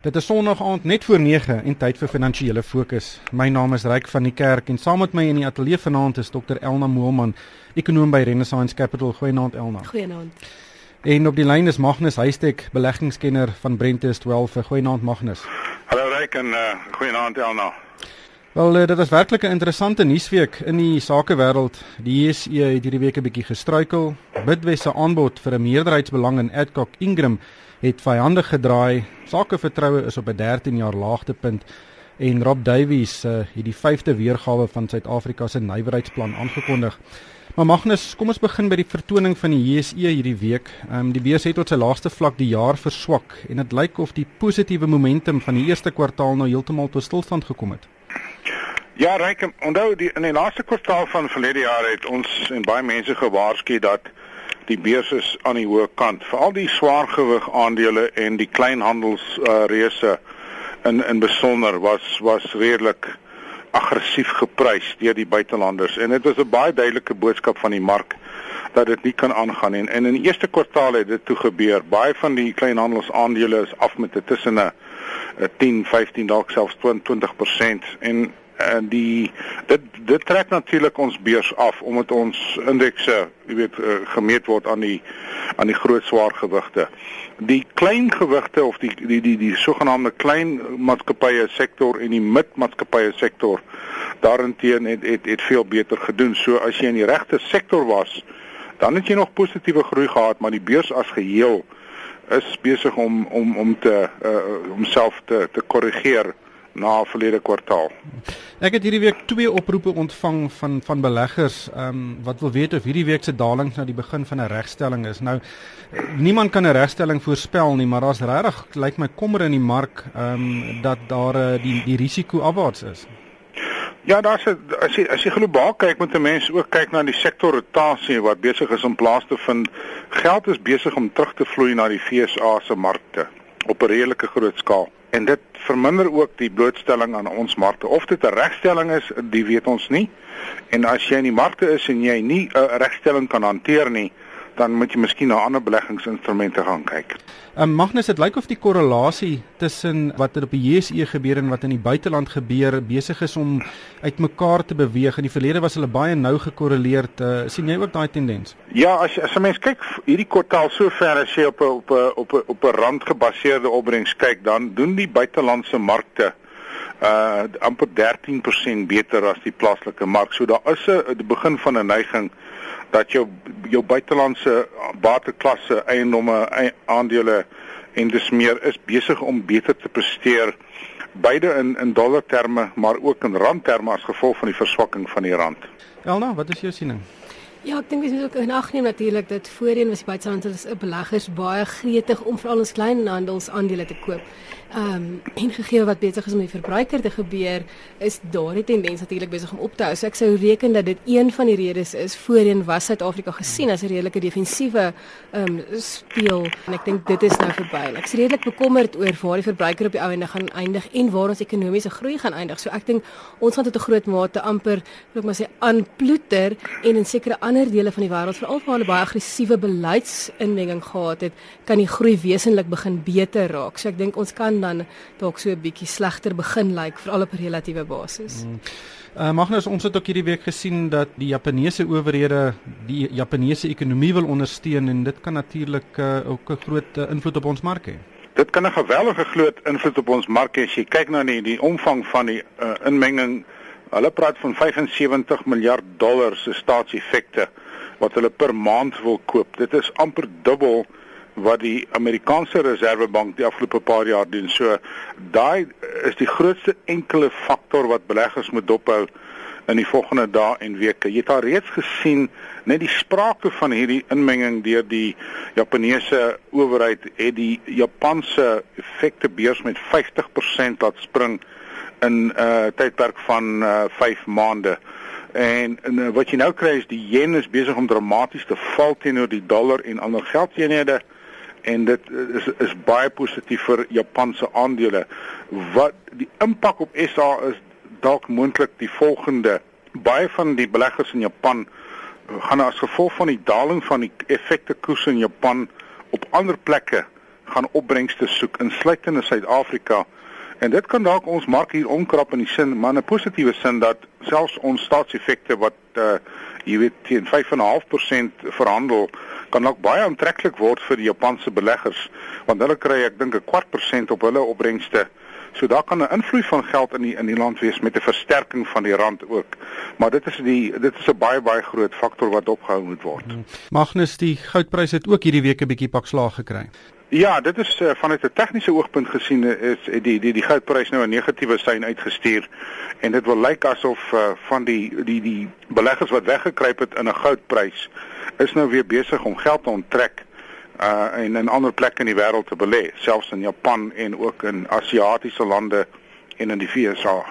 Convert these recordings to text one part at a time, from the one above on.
Dit is Sondag aand net voor 9 en tyd vir finansiële fokus. My naam is Ryk van die Kerk en saam met my in die ateljee vanaand is Dr Elna Moelman, ekonom by Renaissance Capital. Goeienaand Elna. Goeienaand. En op die lyn is Magnus Huystek, beleggingskenner van Brentus 12. Goeienaand Magnus. Hallo Ryk en uh, goeienaand Elna. Wel, uh, dit was werklik 'n interessante nuusweek in die sakewêreld. Die JSE het hierdie week 'n bietjie gestruikel. Bidwest se aanbod vir 'n meerderheidsbelang in Adcock Ingram het vyandig gedraai. Sakevertroue is op 'n 13 jaar laagtepunt en Rob Davies uh, het die 5de weergawe van Suid-Afrika se nywerheidsplan aangekondig. Maar Magnus, kom ons begin by die vertoning van die JSE hierdie week. Ehm um, die beurs het tot sy laagste vlak die jaar verswak en dit lyk of die positiewe momentum van die eerste kwartaal nou heeltemal tot stilstand gekom het. Ja, Ryk, onthou die in die laaste kwartaal van verlede jaar het ons en baie mense gewaarsku dat die beurs is aan die hoë kant. Veral die swaargewig aandele en die kleinhandels uh, reuse in in besonder was was redelik aggressief geprys deur die buitelanders en dit was 'n baie duidelike boodskap van die mark dat dit nie kan aangaan en, en in die eerste kwartaal het dit toe gebeur. Baie van die kleinhandels aandele is af met tussen 'n 10, 15 dalk selfs 20% en en die dit dit trek natuurlik ons beurs af omdat ons indekse, jy weet, uh, gemeet word aan die aan die groot swaar gewigte. Die klein gewigte of die die die die sogenaamde klein maatskappye sektor en die midmaatskappye sektor daarenteen het, het het veel beter gedoen. So as jy in die regte sektor was, dan het jy nog positiewe groei gehad, maar die beurs as geheel is besig om om om te uh, homself te te korrigeer na verlede kwartaal. Ek het hierdie week twee oproepe ontvang van van beleggers ehm um, wat wil weet of hierdie week se daling nou die begin van 'n regstelling is. Nou niemand kan 'n regstelling voorspel nie, maar daar's regtig lyk like my kommer in die mark ehm um, dat daar uh, die die risiko afwaarts is. Ja, daar's as jy as jy globaal kyk met 'n mens ook kyk na die sektorrotasie wat besig is om plaas te vind. Geld is besig om terug te vloei na die FSA se markte op 'n redelike groot skaal en dit verminder ook die blootstelling aan ons markte. Of dit 'n regstelling is, die weet ons nie. En as jy in die markte is en jy nie 'n regstelling kan hanteer nie, dan moet jy miskien na ander beleggingsinstrumente gaan kyk. Um, Magnus, dit lyk of die korrelasie tussen wat er op die JSE gebeur en wat in die buiteland gebeur besig is om uitmekaar te beweeg. In die verlede was hulle baie nou gekorreleer. Uh, sien jy ook daai tendens? Ja, as as 'n mens kyk hierdie kwartaal sover as jy op 'n op 'n op 'n op 'n rand gebaseerde opbrengs kyk, dan doen die buitelandse markte uh amper 13% beter as die plaaslike mark. So daar is 'n begin van 'n neiging dat jou jou buitelandse bateklasse eiendomme aandele en dis meer is besig om beter te presteer beide in in dollar terme maar ook in rand terme as gevolg van die verswakking van die rand. Elna, wat is jou siening? Ja, ek dink dis ook 'n agneem natuurlik dat voorheen was die buitelandse beleggers baie gretig om veral ons kleinhandels aandele te koop. Ehm um, en gegee wat besig is om die verbruiker te gebeur, is daardie tendens natuurlik besig om op te hou. So ek sou reken dat dit een van die redes is voorheen was Suid-Afrika gesien as 'n redelike defensiewe ehm um, speel en ek dink dit is nou verby. Ek is redelik bekommerd oor waar die verbruiker op die ou ende gaan eindig en waar ons ekonomiese groei gaan eindig. So ek dink ons gaan tot 'n groot mate amper, ek maar sê, aanploeter en in sekere ander dele van die wêreld veral waar hulle baie aggressiewe beleidsinmenging gehad het, kan die groei wesentlik begin beter raak. So ek dink ons kan dan dalk so 'n bietjie slegter begin lyk like, veral op 'n relatiewe basis. Hmm. Uh, Magnus, ons het ook hierdie week gesien dat die Japaneese owerhede die Japaneese ekonomie wil ondersteun en dit kan natuurlik uh, ook 'n groot uh, invloed op ons mark hê. Dit kan 'n geweldige groot invloed op ons mark hê as jy kyk na die, die omvang van die uh, inmenging. Hulle praat van 75 miljard dollar se staatseffekte wat hulle per maand wil koop. Dit is amper dubbel wat die Amerikaanse Reservebank die afgelope paar jaar doen. So daai is die grootste enkele faktor wat beleggers moet dophou in die volgende dae en weke. Jy het al reeds gesien net die sprake van hierdie inmenging deur die Japaneese owerheid het die Japanse effekte beurs met 50% laat spring in 'n uh, tydperk van uh, 5 maande. En, en uh, wat jy nou kry is die yen is besig om dramaties te val teenoor die dollar en ander geldeenhede. Uh en dit is is baie positief vir Japanse aandele. Wat die impak op SA is dalk moontlik die volgende. Baie van die beleggers in Japan gaan as gevolg van die daling van die effekte koers in Japan op ander plekke gaan opbrengste soek insluitende Suid-Afrika. En dit kan dalk ons mark hier omkrap in die sin, maar 'n positiewe sin dat selfs ons staatseffekte wat uh jy weet teen 5.5% verhandel kan ook baie aantreklik word vir die Japanse beleggers want hulle kry ek dink 'n kwart persent op hulle opbrengste. So daar kan 'n invloed van geld in die in die land wees met 'n versterking van die rand ook. Maar dit is die dit is 'n baie baie groot faktor wat opgehou moet word. Magnus, die goudpryse het ook hierdie week 'n bietjie pak slaag gekry. Ja, dit is uh, vanuit 'n tegniese oogpunt gesien is die die die goudprys nou 'n negatiewe sein uitgestuur en dit wil lyk asof uh, van die die die beleggers wat weggekruip het in 'n goudprys is nou weer besig om geld te onttrek uh en in ander plekke in die wêreld te belê, selfs in Japan en ook in Asiatiese lande en in die VSA.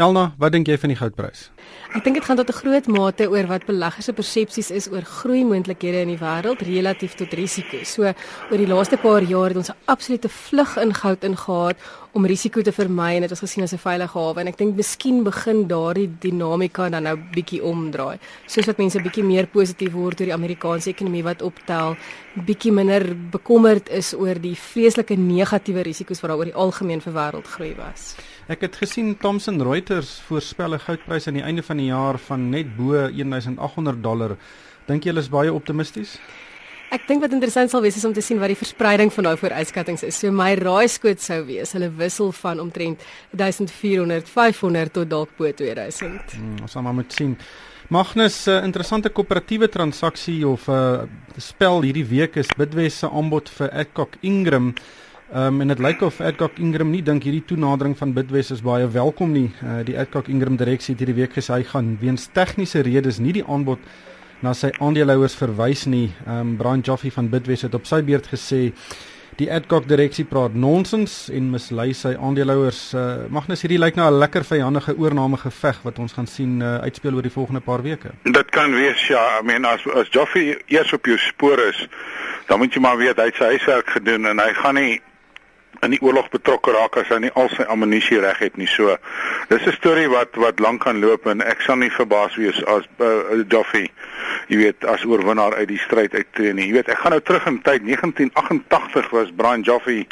Elna, wat dink jy van die goudprys? Ek dink dit gaan tot 'n groot mate oor wat beleggers se persepsies is oor groeimoontlikhede in die wêreld relatief tot risiko. So oor die laaste paar jaar het ons 'n absolute vlug in goud ingehaat om risiko te vermy en dit is gesien as 'n veilige hawe en ek dink miskien begin daardie dinamika dan nou bietjie omdraai. Soos wat mense bietjie meer positief word oor die Amerikaanse ekonomie wat optel, bietjie minder bekommerd is oor die vreeslike negatiewe risiko's wat daar oor die algemeen vir wêreldgroei was. Ek het gesien Thomson Reuters voorspel 'n goudprys aan die einde van die jaar van net bo 1800 dollar. Dink jy hulle is baie optimisties? Ek dink wat interessant sal wees is om te sien wat die verspreiding van daai vooruitskattinge is. So my raaiskoot sou wees, hulle wissel van omtrent 1400, 500 tot dalk bo 2000. Hmm, ons sal maar moet sien. Magnus, 'n uh, interessante koöperatiewe transaksie of 'n uh, spel hierdie week is Bidwest se aanbod vir Adcock Ingram. Ehm um, en dit lyk of Adcock Ingram nie dink hierdie toenadering van Bidwest is baie welkom nie. Uh, die Adcock Ingram direksie het hierdie week gesê hy gaan weens tegniese redes nie die aanbod na sy aandeelhouers verwys nie. Ehm um, Brian Joffe van Bidwest het op sy beurt gesê die Adcock direksie praat nonsens en mislei sy aandeelhouers. Uh, Magnus hierdie lyk na 'n lekker vyhandige oorname geveg wat ons gaan sien uh, uitspeel oor die volgende paar weke. Dit kan wees ja, I mean as as Joffe eers op jou spoor is, dan moet jy maar weet hy het sy huiswerk gedoen en hy gaan nie in die oorlog betrokke raak as hy nie al sy ammunisie reg het nie. So dis 'n storie wat wat lank gaan loop en ek sal nie verbaas wees as uh, Duffy jy weet as oorwinnaar uit die stryd uittreë nie. Jy weet ek gaan nou terug in tyd 1988 was Brian Joffy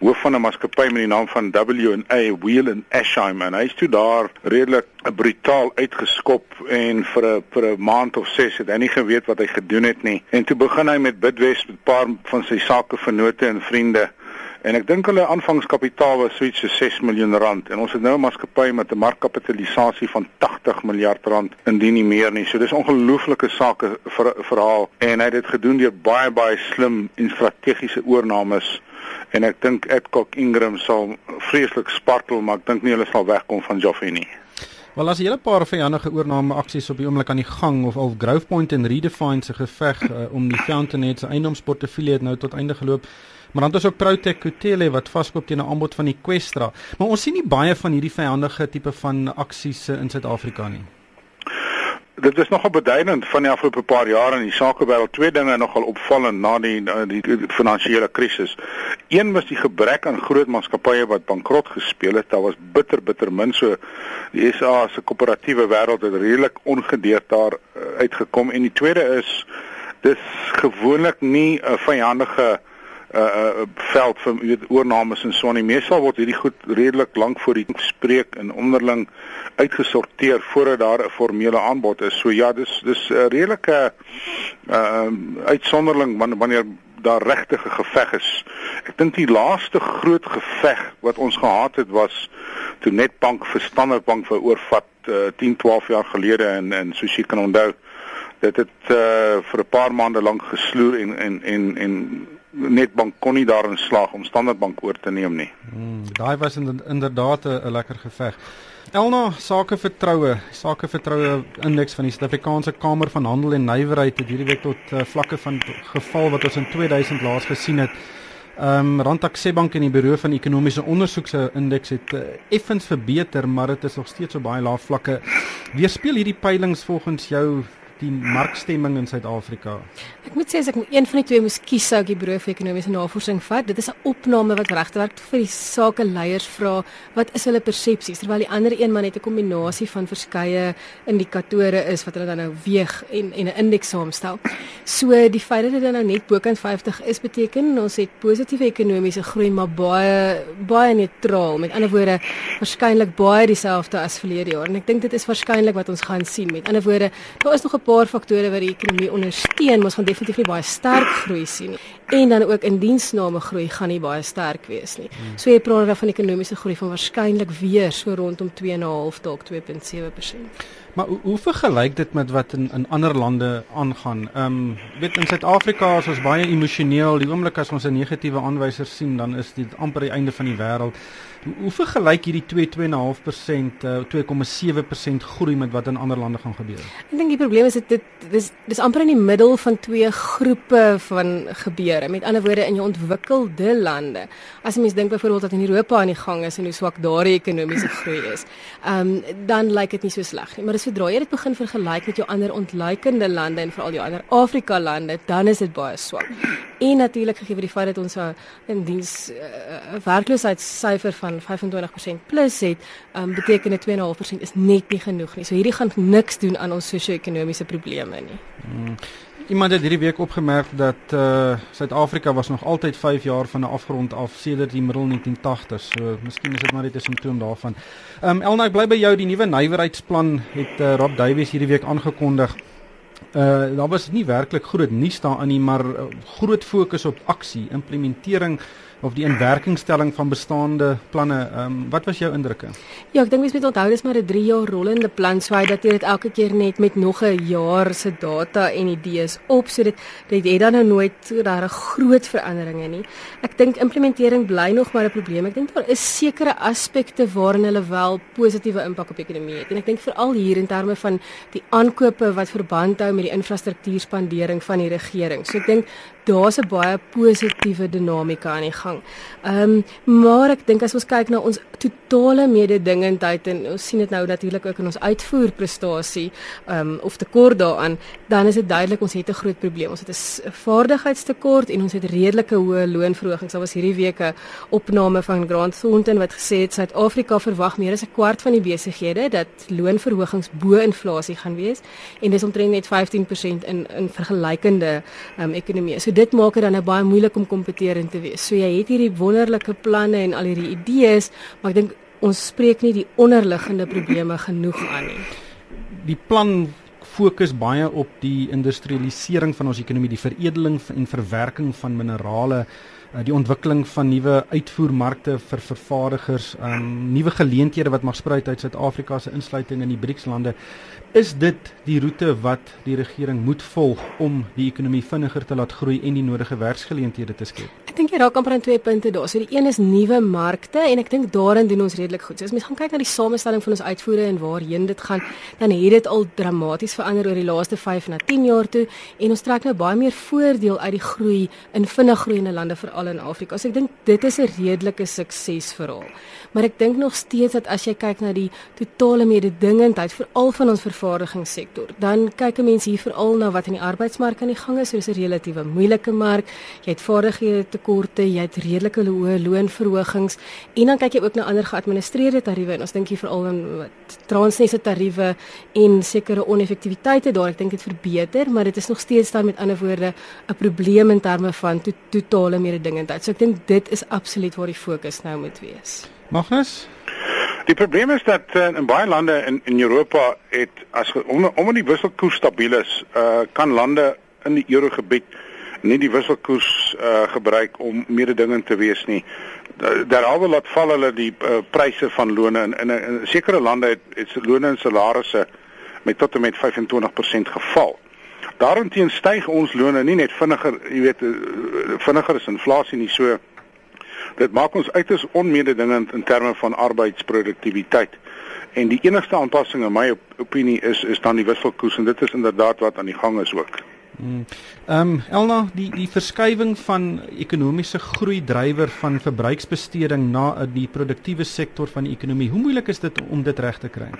hoof van 'n maatskappy met die naam van W&A Wheel and Ashheim en hy's toe daar redelik brutaal uitgeskop en vir 'n vir 'n maand of 6 het hy nie geweet wat hy gedoen het nie. En toe begin hy met Bidwest met 'n paar van sy sakevennote en vriende En ek dink hulle aanvangskapitaal was so iets so 6 miljoen rand en ons het nou 'n maatskappy met 'n markkapitalisasie van 80 miljard rand indien nie meer nie. So dis ongelooflike sake ver, verhaal en hy het dit gedoen deur baie baie slim en strategiese oornames en ek dink Adcock Ingram sal vreeslik spartel maar ek dink nie hulle sal wegkom van Joffrey nie. Wel as 'n hele paar vyhandige oorname aksies op die oomblik aan die gang of al Growthpoint en Redefine se geveg uh, om die Fountainhead se eiendomsportefeulje het nou tot einde geloop. Maar dan het ons ook Protec Kutele wat vaskoop teen 'n aanbod van die Questra. Maar ons sien nie baie van hierdie vyandige tipe van aksies in Suid-Afrika nie. Dit is nogal beduidend van die afgelope paar jare in die sakewêreld. Twee dinge nogal opvallend na die die, die finansiële krisis. Een was die gebrek aan groot maatskappye wat bankrot gespeel het. Daar was bitter bitter min so die SA se koöperatiewe wêreld het redelik ongedeerd daar uh, uitgekom en die tweede is dis gewoonlik nie 'n vyandige uh veld vir weet oornames en so nie. Meestal word hierdie goed redelik lank voor die spreek en onderling uitgesorteer voordat daar 'n formele aanbod is. So ja, dis dis 'n redelike uh uitsonderling wanneer daar regtig 'n geveg is. Ek dink die laaste groot geveg wat ons gehad het was toe Netbank vir Standard Bank vir oorvat uh, 10, 12 jaar gelede en en soos jy kan onthou, dit het uh vir 'n paar maande lank gesloer en en en en Netbank kon nie daarin slaag om Standard Bank oor te neem nie. Hmm, daai was inderdaad 'n lekker geveg. Elna sakevertroue, sakevertroue indeks van die Suid-Afrikaanse Kamer van Handel en Nywerheid het hierdie week tot uh, vlakke van geval wat ons in 2000 laas gesien het. Ehm um, Randtak Sebank en die Buro van Ekonomiese Ondersoek se indeks het uh, effens verbeter, maar dit is nog steeds op baie lae vlakke. Weerspieël hierdie peilings volgens jou die markstemming in Suid-Afrika? Ek moet sê as ek een van die twee moes kies, sou ek die Bureau vir Ekonomiese Navorsing vat. Dit is 'n opname wat regtig vir die sakeleiers vra wat is hulle persepsies terwyl die ander een maar net 'n kombinasie van verskeie indikatore is wat hulle dan nou weeg en en 'n indeks saamstel. So die feit dat dit nou net bokant 50 is beteken ons het positiewe ekonomiese groei maar baie baie neutraal. Met ander woorde waarskynlik baie dieselfde as verlede jaar en ek dink dit is waarskynlik wat ons gaan sien. Met ander woorde, daar is nog 'n paar faktore wat die ekonomie ondersteun, ons gaan definitief nie baie sterk groei sien nie. En dan ook in diensname groei gaan nie baie sterk wees nie. So jy praat dan van ekonomiese groei van waarskynlik weer so rondom 2.5 dalk 2.7%. Maar hoe, hoe vergelyk dit met wat in in ander lande aangaan? Ehm um, weet in Suid-Afrika is ons baie emosioneel. Die oomblik as ons 'n negatiewe aanwyser sien, dan is dit amper die einde van die wêreld. Hoe, vergelyk hierdie 2 2.5% uh, 2,7% groei met wat in ander lande gaan gebeur? Ek dink die probleem is dit dit dis dis amper in die middel van twee groepe van gebeure. Met ander woorde in jou ontwikkelde lande. As jy mens dink byvoorbeeld dat in Europa aan die gang is en hoe swak daar die ekonomiese groei is, um, dan lyk dit nie so sleg nie. Maar as sodra jy dit begin vergelyk met jou ander ontluikende lande en veral jou ander Afrika lande, dan is dit baie swak. En natuurlik gegee vir die feit dat ons 'n diens 'n uh, werkloosheidssyfer van 25% plus het, um, beteken dit 2.5% is net nie genoeg nie. So hierdie gaan niks doen aan ons sosio-ekonomiese probleme nie. Hmm. Iemand het hierdie week opgemerk dat uh Suid-Afrika was nog altyd 5 jaar van 'n afgrond af sedert die middel 1980s. So miskien is dit maar net 'n simptoom daarvan. Ehm um, Elna, ek bly by jou. Die nuwe nywerheidsplan het uh, Rob Davies hierdie week aangekondig. Uh daar was nie werklik groot nuus daarin nie, maar uh, groot fokus op aksie, implementering of die inwerkingstelling van bestaande planne. Ehm um, wat was jou indrukke? Ja, ek dink mens moet onthou dis maar 'n 3 jaar rollende plan, so hy dat jy dit elke keer net met nog 'n jaar se data en idees op, so dit dit het dan nou nooit daar 'n groot veranderinge nie. Ek dink implementering bly nog maar 'n probleem. Ek dink daar is sekere aspekte waarin hulle wel positiewe impak op die ekonomie het. En ek dink veral hier in terme van die aankope wat verband hou met die infrastruktuurspandering van die regering. So ek dink daar's 'n baie positiewe dinamika aan die gang. Ehm um, maar ek dink as ons kyk na ons totale mededingendheid en ons sien dit nou natuurlik ook in ons uitvoerprestasie ehm um, of tekort daaraan, dan is dit duidelik ons het 'n groot probleem. Ons het 'n vaardigheidstekort en ons het redelike hoë loonverhogings. Daar was hierdie week 'n opname van Grant Thornton wat gesê het Suid-Afrika verwag meer as 'n kwart van die besighede dat loonverhogings bo inflasie gaan wees en dis omtrent net 15% in in vergelykende ehm um, ekonomieë. So dit maak dit dan nou baie moeilik om kompeterend te wees. So jy het hierdie wonderlike planne en al hierdie idees, maar ek dink ons spreek nie die onderliggende probleme genoeg aan nie. Die plan fokus baie op die industrialisering van ons ekonomie, die veredeling en verwerking van minerale, eh, die ontwikkeling van nuwe uitvoermarkte vir vervaardigers, um, nuwe geleenthede wat mag spruit uit Suid-Afrika se insluiting in die BRICS-lande. Is dit die roete wat die regering moet volg om die ekonomie vinniger te laat groei en die nodige werksgeleenthede te skep? Ek dink jy raak amper aan twee punte daar. So die een is nuwe markte en ek dink daarin doen ons redelik goed. So as mens gaan kyk na die samestelling van ons uitvoere en waarheen dit gaan, dan het dit al dramaties verander oor die laaste 5 na 10 jaar toe en ons trek nou baie meer voordeel uit die groei in vinnig groeiende lande veral in Afrika. So ek dink dit is 'n redelike suksesverhaal. Maar ek dink nog steeds dat as jy kyk na die totale mededingendheid veral van ons vervaardigingssektor, dan kyk 'n mens hier veral na wat in die arbeidsmark aan die gang is. So dis 'n relatiewe moeilike mark. Jy het vaardighede tekorte, jy het redelike hoë loonverhogings en dan kyk jy ook na ander geadministreerde tariewe en ons dink hier veral aan wat Transnet se tariewe en sekere oneffektiwiteite daar. Ek dink dit verbeter, maar dit is nog steeds dan met ander woorde 'n probleem in terme van to totale mededingendheid. So ek dink dit is absoluut waar die fokus nou moet wees. Magnus Die probleem is dat uh, in baie lande in in Europa het as omdat om die wisselkoers stabiel is, uh, kan lande in die eurogebied nie die wisselkoers uh, gebruik om mededingend te wees nie. Derhalwe laat val hulle die uh, pryse van lone in in, in sekere lande het, het lone en salarisse met tot en met 25% geval. Daarenteen styg ons lone nie net vinniger, jy weet, vinniger as inflasie nie so Dit maak ons uiters onmededingend in terme van arbeidsproduktiwiteit. En die enigste aanpassing in my opinie is is dan die wisselkoers en dit is inderdaad wat aan die gang is ook. Hmm. Ehm um, Elna, die die verskywing van ekonomiese groei drywer van verbruiksbesteding na uh, die produktiewe sektor van die ekonomie. Hoe moeilik is dit om dit reg te kry?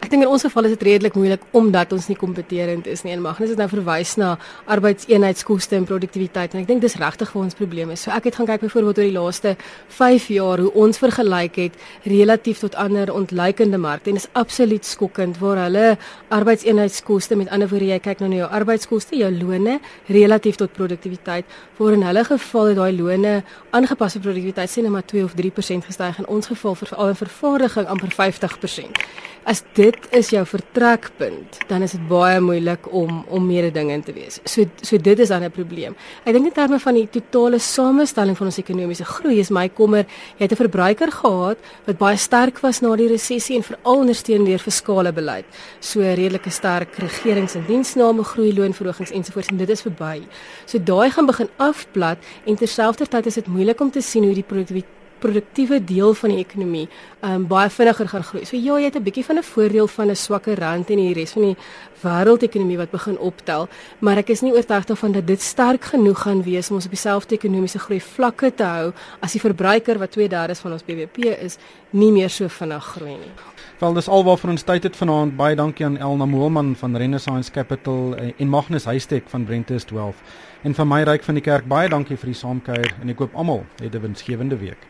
Ek dink in ons geval is dit redelik moeilik omdat ons nie kompeterend is nie. En Magnus het nou verwys na arbeidseenheidskoste en produktiwiteit en ek dink dis regtig waar ons probleem is. So ek het gaan kyk byvoorbeeld oor die laaste 5 jaar hoe ons vergelyk het relatief tot ander ontleikende markte en dit is absoluut skokkend waar hulle arbeidseenheidskoste met ander woorde jy kyk nou na jou arbeidskoste, jou lone relatief tot produktiwiteit, waar in hulle geval het daai lone aangepaste produktiwiteit sien net maar 2 of 3% gestyg en ons geval vir al in vervaardiging amper 50%. As dit is jou vertrekpunt, dan is dit baie moeilik om om mededingend te wees. So so dit is dan 'n probleem. Ek dink in terme van die totale samestelling van ons ekonomiese groei is my kommer, jy het 'n verbruiker gehad wat baie sterk was na die resessie en veral ondersteun deur fiskale beleid. So redelike sterk regerings en diensname groei loonverhogings ensovoorts en dit is verby. So daai gaan begin afplat en terselfdertyd is dit moeilik om te sien hoe die produktiwiteit produktiewe deel van die ekonomie um baie vinniger gaan groei. So ja, jy het 'n bietjie van 'n voordeel van 'n swakker rand en die res van die wêreldekonomie wat begin optel, maar ek is nie oortuig daarvan dat dit sterk genoeg gaan wees om ons op dieselfde ekonomiese groei vlakke te hou as die verbruiker wat 2/3 van ons BBP is, nie meer so vinnig groei nie. Wel, dis alwaar vir ons tyd het vanaand. Baie dankie aan Elna Moelman van Renaissance Capital en Magnus Huystek van Brentest Wealth. En van my ryk van die kerk baie dankie vir die saamkuier en ek hoop almal het 'n winsgewende week.